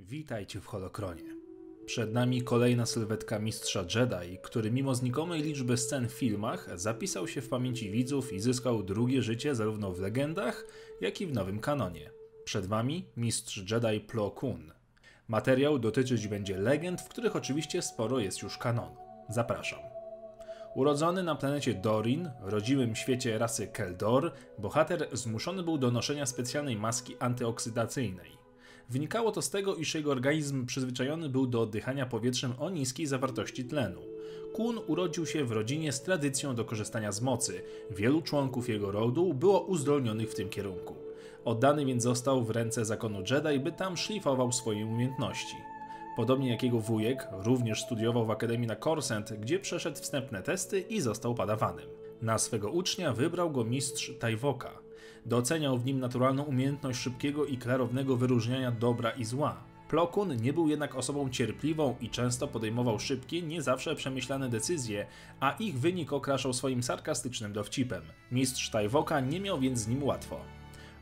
Witajcie w Holokronie. Przed nami kolejna sylwetka mistrza Jedi, który mimo znikomej liczby scen w filmach zapisał się w pamięci widzów i zyskał drugie życie zarówno w legendach, jak i w nowym kanonie. Przed wami mistrz Jedi Plo Koon. Materiał dotyczyć będzie legend, w których oczywiście sporo jest już kanonu. Zapraszam. Urodzony na planecie Dorin, rodzimym świecie rasy Keldor, bohater zmuszony był do noszenia specjalnej maski antyoksydacyjnej. Wynikało to z tego, iż jego organizm przyzwyczajony był do oddychania powietrzem o niskiej zawartości tlenu. Kun urodził się w rodzinie z tradycją do korzystania z mocy. Wielu członków jego rodu było uzdolnionych w tym kierunku. Oddany więc został w ręce zakonu Jedi, by tam szlifował swoje umiejętności. Podobnie jak jego wujek, również studiował w Akademii na Korsent, gdzie przeszedł wstępne testy i został padawanym. Na swego ucznia wybrał go mistrz Tajwoka. Doceniał w nim naturalną umiejętność szybkiego i klarownego wyróżniania dobra i zła. Plokun nie był jednak osobą cierpliwą i często podejmował szybkie, nie zawsze przemyślane decyzje, a ich wynik okraszał swoim sarkastycznym dowcipem. Mistrz Tajwoka nie miał więc z nim łatwo.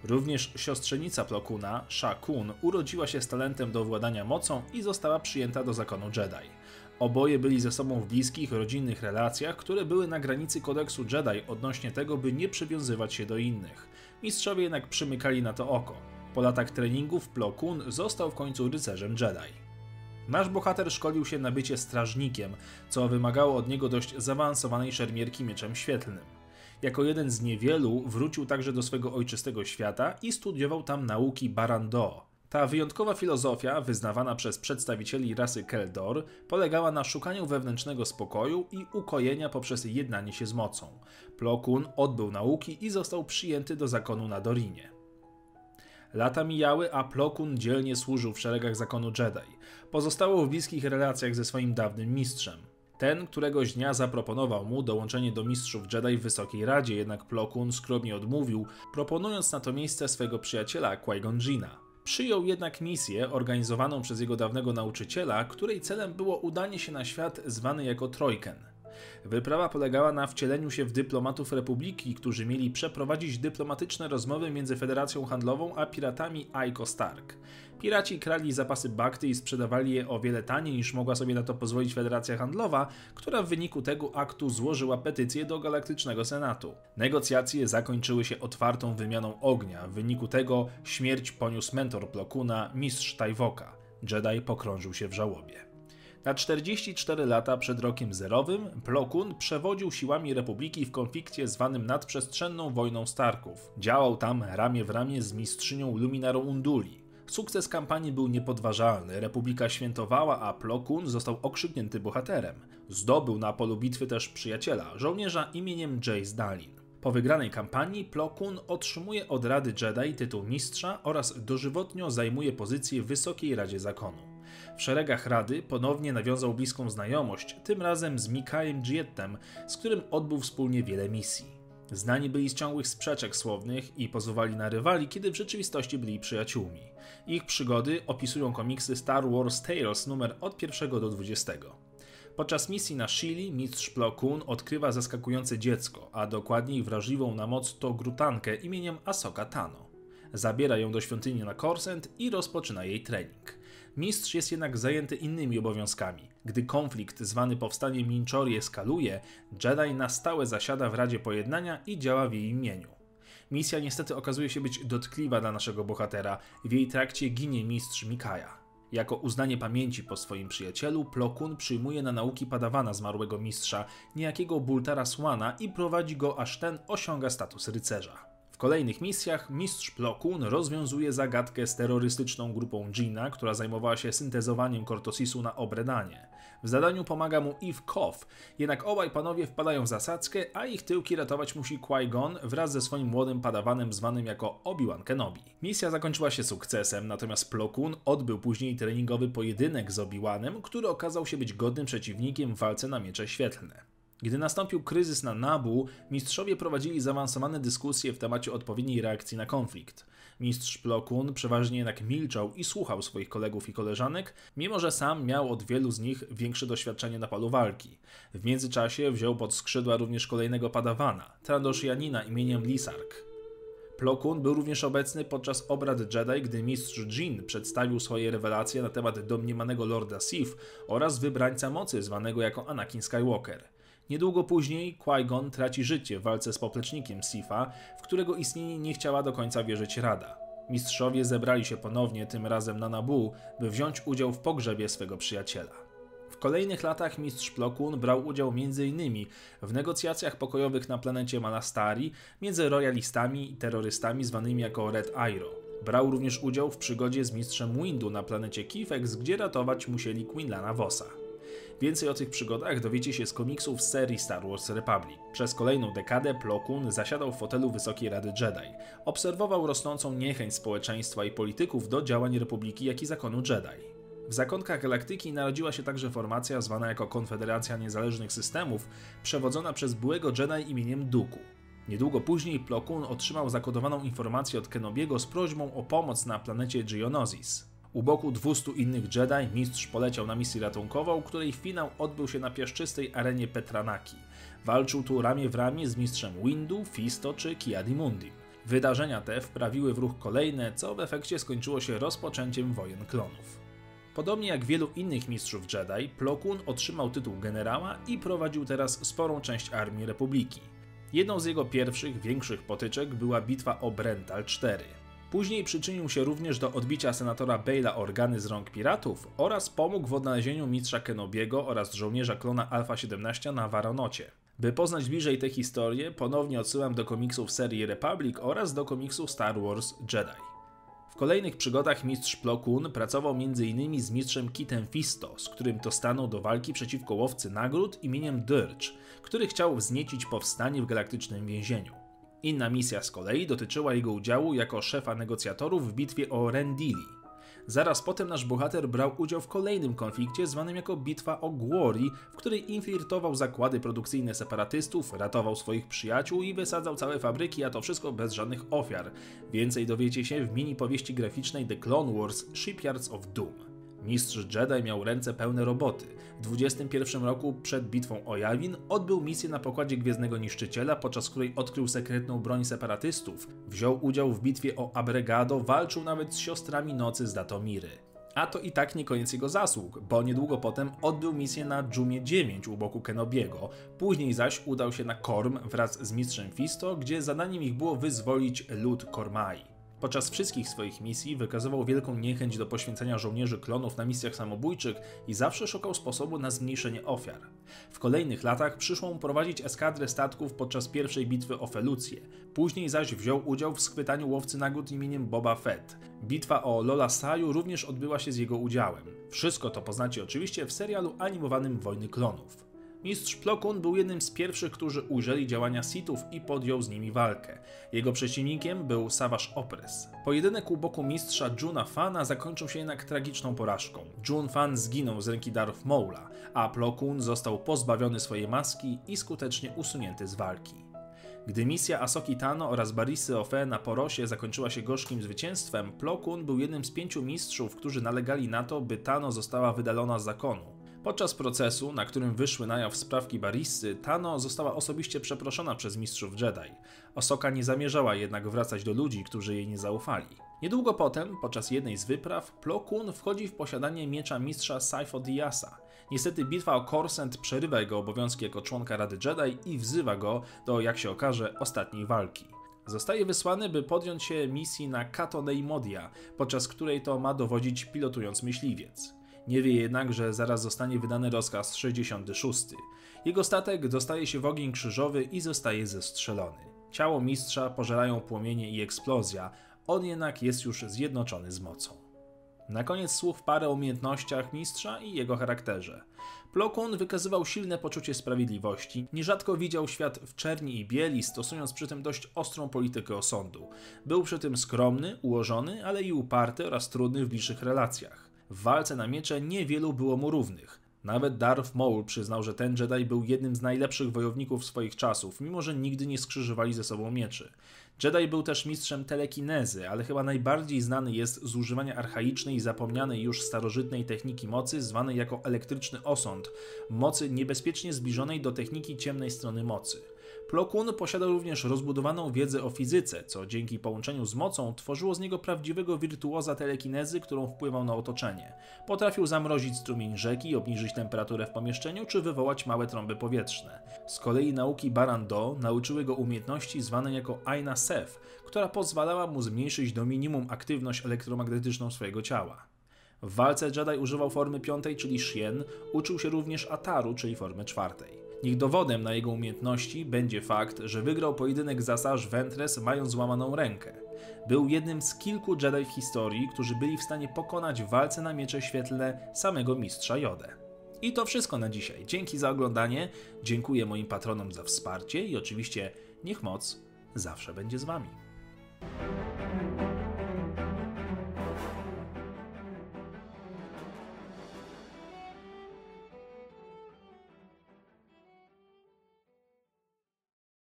Również siostrzenica Plokuna, Shakun, urodziła się z talentem do władania mocą i została przyjęta do zakonu Jedi. Oboje byli ze sobą w bliskich, rodzinnych relacjach, które były na granicy kodeksu Jedi odnośnie tego, by nie przywiązywać się do innych. Mistrzowie jednak przymykali na to oko. Po latach treningów Plo Koon został w końcu rycerzem Jedi. Nasz bohater szkolił się na bycie strażnikiem, co wymagało od niego dość zaawansowanej szermierki mieczem świetlnym. Jako jeden z niewielu wrócił także do swego ojczystego świata i studiował tam nauki Barando. Ta wyjątkowa filozofia, wyznawana przez przedstawicieli rasy Keldor, polegała na szukaniu wewnętrznego spokoju i ukojenia poprzez jednanie się z mocą. Plo Koon odbył nauki i został przyjęty do zakonu na Dorinie. Lata mijały, a Plo Koon dzielnie służył w szeregach zakonu Jedi. Pozostało w bliskich relacjach ze swoim dawnym mistrzem. Ten któregoś dnia zaproponował mu dołączenie do mistrzów Jedi w Wysokiej Radzie, jednak Plo Koon skromnie odmówił, proponując na to miejsce swego przyjaciela Qui-Gon. Przyjął jednak misję organizowaną przez jego dawnego nauczyciela, której celem było udanie się na świat zwany jako Trojken. Wyprawa polegała na wcieleniu się w dyplomatów Republiki, którzy mieli przeprowadzić dyplomatyczne rozmowy między Federacją Handlową a piratami Aiko Stark. Piraci krali zapasy bakty i sprzedawali je o wiele taniej niż mogła sobie na to pozwolić Federacja Handlowa, która w wyniku tego aktu złożyła petycję do Galaktycznego Senatu. Negocjacje zakończyły się otwartą wymianą ognia, w wyniku tego śmierć poniósł mentor Plokuna, mistrz Tajwoka. Jedi pokrążył się w żałobie. Na 44 lata przed rokiem zerowym Plo Koon przewodził siłami Republiki w konflikcie zwanym nadprzestrzenną wojną Starków. Działał tam ramię w ramię z mistrzynią Luminarą Unduli. Sukces kampanii był niepodważalny, Republika świętowała, a Plo Koon został okrzyknięty bohaterem. Zdobył na polu bitwy też przyjaciela, żołnierza imieniem Jace Dalin. Po wygranej kampanii Plo Koon otrzymuje od Rady Jedi tytuł mistrza oraz dożywotnio zajmuje pozycję w Wysokiej Radzie Zakonu. W szeregach Rady ponownie nawiązał bliską znajomość, tym razem z Mikajem Giettem, z którym odbył wspólnie wiele misji. Znani byli z ciągłych sprzeczek słownych i pozowali na rywali, kiedy w rzeczywistości byli przyjaciółmi. Ich przygody opisują komiksy Star Wars Tales numer od 1 do 20. Podczas misji na Shili mistrz Plo Koon odkrywa zaskakujące dziecko, a dokładniej wrażliwą na moc to grutankę imieniem Asoka Tano. Zabiera ją do świątyni na Korsent i rozpoczyna jej trening. Mistrz jest jednak zajęty innymi obowiązkami. Gdy konflikt zwany powstaniem Minchori eskaluje, Jedi na stałe zasiada w Radzie Pojednania i działa w jej imieniu. Misja niestety okazuje się być dotkliwa dla naszego bohatera, w jej trakcie ginie mistrz Mikaja. Jako uznanie pamięci po swoim przyjacielu, Plo Koon przyjmuje na nauki padawana zmarłego mistrza, niejakiego Bultara Swana i prowadzi go aż ten osiąga status rycerza. W kolejnych misjach mistrz Plo Koon rozwiązuje zagadkę z terrorystyczną grupą Gina, która zajmowała się syntezowaniem Cortosisu na Obredanie. W zadaniu pomaga mu Eve Koff, jednak obaj panowie wpadają w zasadzkę, a ich tyłki ratować musi Qui-Gon wraz ze swoim młodym padawanem zwanym jako Obi-Wan Kenobi. Misja zakończyła się sukcesem, natomiast Plo Koon odbył później treningowy pojedynek z Obi-Wanem, który okazał się być godnym przeciwnikiem w walce na miecze świetlne. Gdy nastąpił kryzys na Nabu, mistrzowie prowadzili zaawansowane dyskusje w temacie odpowiedniej reakcji na konflikt. Mistrz Plo Koon przeważnie jednak milczał i słuchał swoich kolegów i koleżanek, mimo że sam miał od wielu z nich większe doświadczenie na polu walki. W międzyczasie wziął pod skrzydła również kolejnego padawana, Trandoshianina imieniem Lisark. Plo Koon był również obecny podczas obrad Jedi, gdy mistrz Jin przedstawił swoje rewelacje na temat domniemanego Lorda Sith oraz wybrańca mocy zwanego jako Anakin Skywalker. Niedługo później Qui-Gon traci życie w walce z poplecznikiem Sifa, w którego istnienie nie chciała do końca wierzyć Rada. Mistrzowie zebrali się ponownie, tym razem na Nabu, by wziąć udział w pogrzebie swego przyjaciela. W kolejnych latach mistrz Plokun brał udział m.in. w negocjacjach pokojowych na planecie Malastari między royalistami i terrorystami zwanymi jako Red Iroh. Brał również udział w przygodzie z mistrzem Windu na planecie Kifex, gdzie ratować musieli Quinlana Vossa. Więcej o tych przygodach dowiecie się z komiksów serii Star Wars Republic. Przez kolejną dekadę Plo Koon zasiadał w fotelu Wysokiej Rady Jedi. Obserwował rosnącą niechęć społeczeństwa i polityków do działań Republiki, jak i zakonu Jedi. W zakątkach galaktyki narodziła się także formacja zwana jako Konfederacja Niezależnych Systemów, przewodzona przez byłego Jedi imieniem Duku. Niedługo później Plo Koon otrzymał zakodowaną informację od Kenobiego z prośbą o pomoc na planecie Geonosis. U boku 200 innych Jedi mistrz poleciał na misję ratunkową, której finał odbył się na piaszczystej arenie Petranaki. Walczył tu ramię w ramię z mistrzem Windu, Fisto czy Kiadimundi. Wydarzenia te wprawiły w ruch kolejne, co w efekcie skończyło się rozpoczęciem wojen klonów. Podobnie jak wielu innych mistrzów Jedi, Plo Koon otrzymał tytuł generała i prowadził teraz sporą część armii Republiki. Jedną z jego pierwszych, większych potyczek była bitwa o Brental 4. Później przyczynił się również do odbicia senatora Bale'a organy z rąk piratów oraz pomógł w odnalezieniu mistrza Kenobiego oraz żołnierza klona Alpha 17 na Varonocie. By poznać bliżej tę historię, ponownie odsyłam do komiksów serii Republic oraz do komiksu Star Wars Jedi. W kolejnych przygodach mistrz Plo Koon pracował m.in. z mistrzem Kitem Fisto, z którym to stanął do walki przeciwko łowcy nagród imieniem Dirge, który chciał wzniecić powstanie w galaktycznym więzieniu. Inna misja z kolei dotyczyła jego udziału jako szefa negocjatorów w bitwie o Rendili. Zaraz potem nasz bohater brał udział w kolejnym konflikcie zwanym jako Bitwa o Glory, w której infiltrował zakłady produkcyjne separatystów, ratował swoich przyjaciół i wysadzał całe fabryki, a to wszystko bez żadnych ofiar. Więcej dowiecie się w mini powieści graficznej The Clone Wars Shipyards of Doom. Mistrz Jedi miał ręce pełne roboty. W 21 roku przed bitwą o Yavin odbył misję na pokładzie Gwiezdnego Niszczyciela, podczas której odkrył sekretną broń separatystów. Wziął udział w bitwie o Abregado, walczył nawet z siostrami nocy z Datomiry. A to i tak nie koniec jego zasług, bo niedługo potem odbył misję na Dżumie 9 u boku Kenobiego. Później zaś udał się na Korm wraz z mistrzem Fisto, gdzie zadaniem ich było wyzwolić lud Kormai. Podczas wszystkich swoich misji wykazywał wielką niechęć do poświęcenia żołnierzy klonów na misjach samobójczych i zawsze szukał sposobu na zmniejszenie ofiar. W kolejnych latach przyszło mu prowadzić eskadrę statków podczas pierwszej bitwy o Felucję. Później zaś wziął udział w schwytaniu łowcy nagród imieniem Boba Fett. Bitwa o Lola Saju również odbyła się z jego udziałem. Wszystko to poznacie oczywiście w serialu animowanym Wojny Klonów. Mistrz Plokun był jednym z pierwszych, którzy ujrzeli działania Sithów i podjął z nimi walkę. Jego przeciwnikiem był Savage Opress. Pojedynek u boku mistrza Juna Fana zakończył się jednak tragiczną porażką. Jun Fan zginął z ręki Darth Maula, a Plokun został pozbawiony swojej maski i skutecznie usunięty z walki. Gdy misja Asoki Tano oraz Barisy Ofe na Porosie zakończyła się gorzkim zwycięstwem, Plokun był jednym z pięciu mistrzów, którzy nalegali na to, by Tano została wydalona z zakonu. Podczas procesu, na którym wyszły na jaw sprawki Barissy, Tano została osobiście przeproszona przez mistrzów Jedi. Osoka nie zamierzała jednak wracać do ludzi, którzy jej nie zaufali. Niedługo potem, podczas jednej z wypraw, Plo Koon wchodzi w posiadanie miecza mistrza Saifo Diasa. Niestety bitwa o Korsent przerywa jego obowiązki jako członka Rady Jedi i wzywa go do, jak się okaże, ostatniej walki. Zostaje wysłany, by podjąć się misji na Kato Modia, podczas której to ma dowodzić pilotując myśliwiec. Nie wie jednak, że zaraz zostanie wydany rozkaz 66. Jego statek dostaje się w ogień krzyżowy i zostaje zestrzelony. Ciało mistrza pożerają płomienie i eksplozja, on jednak jest już zjednoczony z mocą. Na koniec słów parę o umiejętnościach mistrza i jego charakterze. Plokun wykazywał silne poczucie sprawiedliwości, nierzadko widział świat w czerni i bieli, stosując przy tym dość ostrą politykę osądu. Był przy tym skromny, ułożony, ale i uparty oraz trudny w bliższych relacjach. W walce na miecze niewielu było mu równych. Nawet Darth Maul przyznał, że ten Jedi był jednym z najlepszych wojowników swoich czasów, mimo że nigdy nie skrzyżowali ze sobą mieczy. Jedi był też mistrzem telekinezy, ale chyba najbardziej znany jest z używania archaicznej zapomnianej już starożytnej techniki mocy, zwanej jako elektryczny osąd, mocy niebezpiecznie zbliżonej do techniki ciemnej strony mocy. Plo Koon posiadał również rozbudowaną wiedzę o fizyce, co dzięki połączeniu z mocą tworzyło z niego prawdziwego wirtuoza telekinezy, którą wpływał na otoczenie. Potrafił zamrozić strumień rzeki, obniżyć temperaturę w pomieszczeniu czy wywołać małe trąby powietrzne. Z kolei nauki Barando nauczyły go umiejętności zwanej jako Aina Sef, która pozwalała mu zmniejszyć do minimum aktywność elektromagnetyczną swojego ciała. W walce Jedi używał formy piątej, czyli Shien, uczył się również Ataru, czyli formy czwartej. Niech dowodem na jego umiejętności będzie fakt, że wygrał pojedynek z Asajj Ventress mając złamaną rękę. Był jednym z kilku Jedi w historii, którzy byli w stanie pokonać w walce na miecze świetlne samego mistrza Jodę. I to wszystko na dzisiaj. Dzięki za oglądanie, dziękuję moim patronom za wsparcie i oczywiście niech moc zawsze będzie z wami.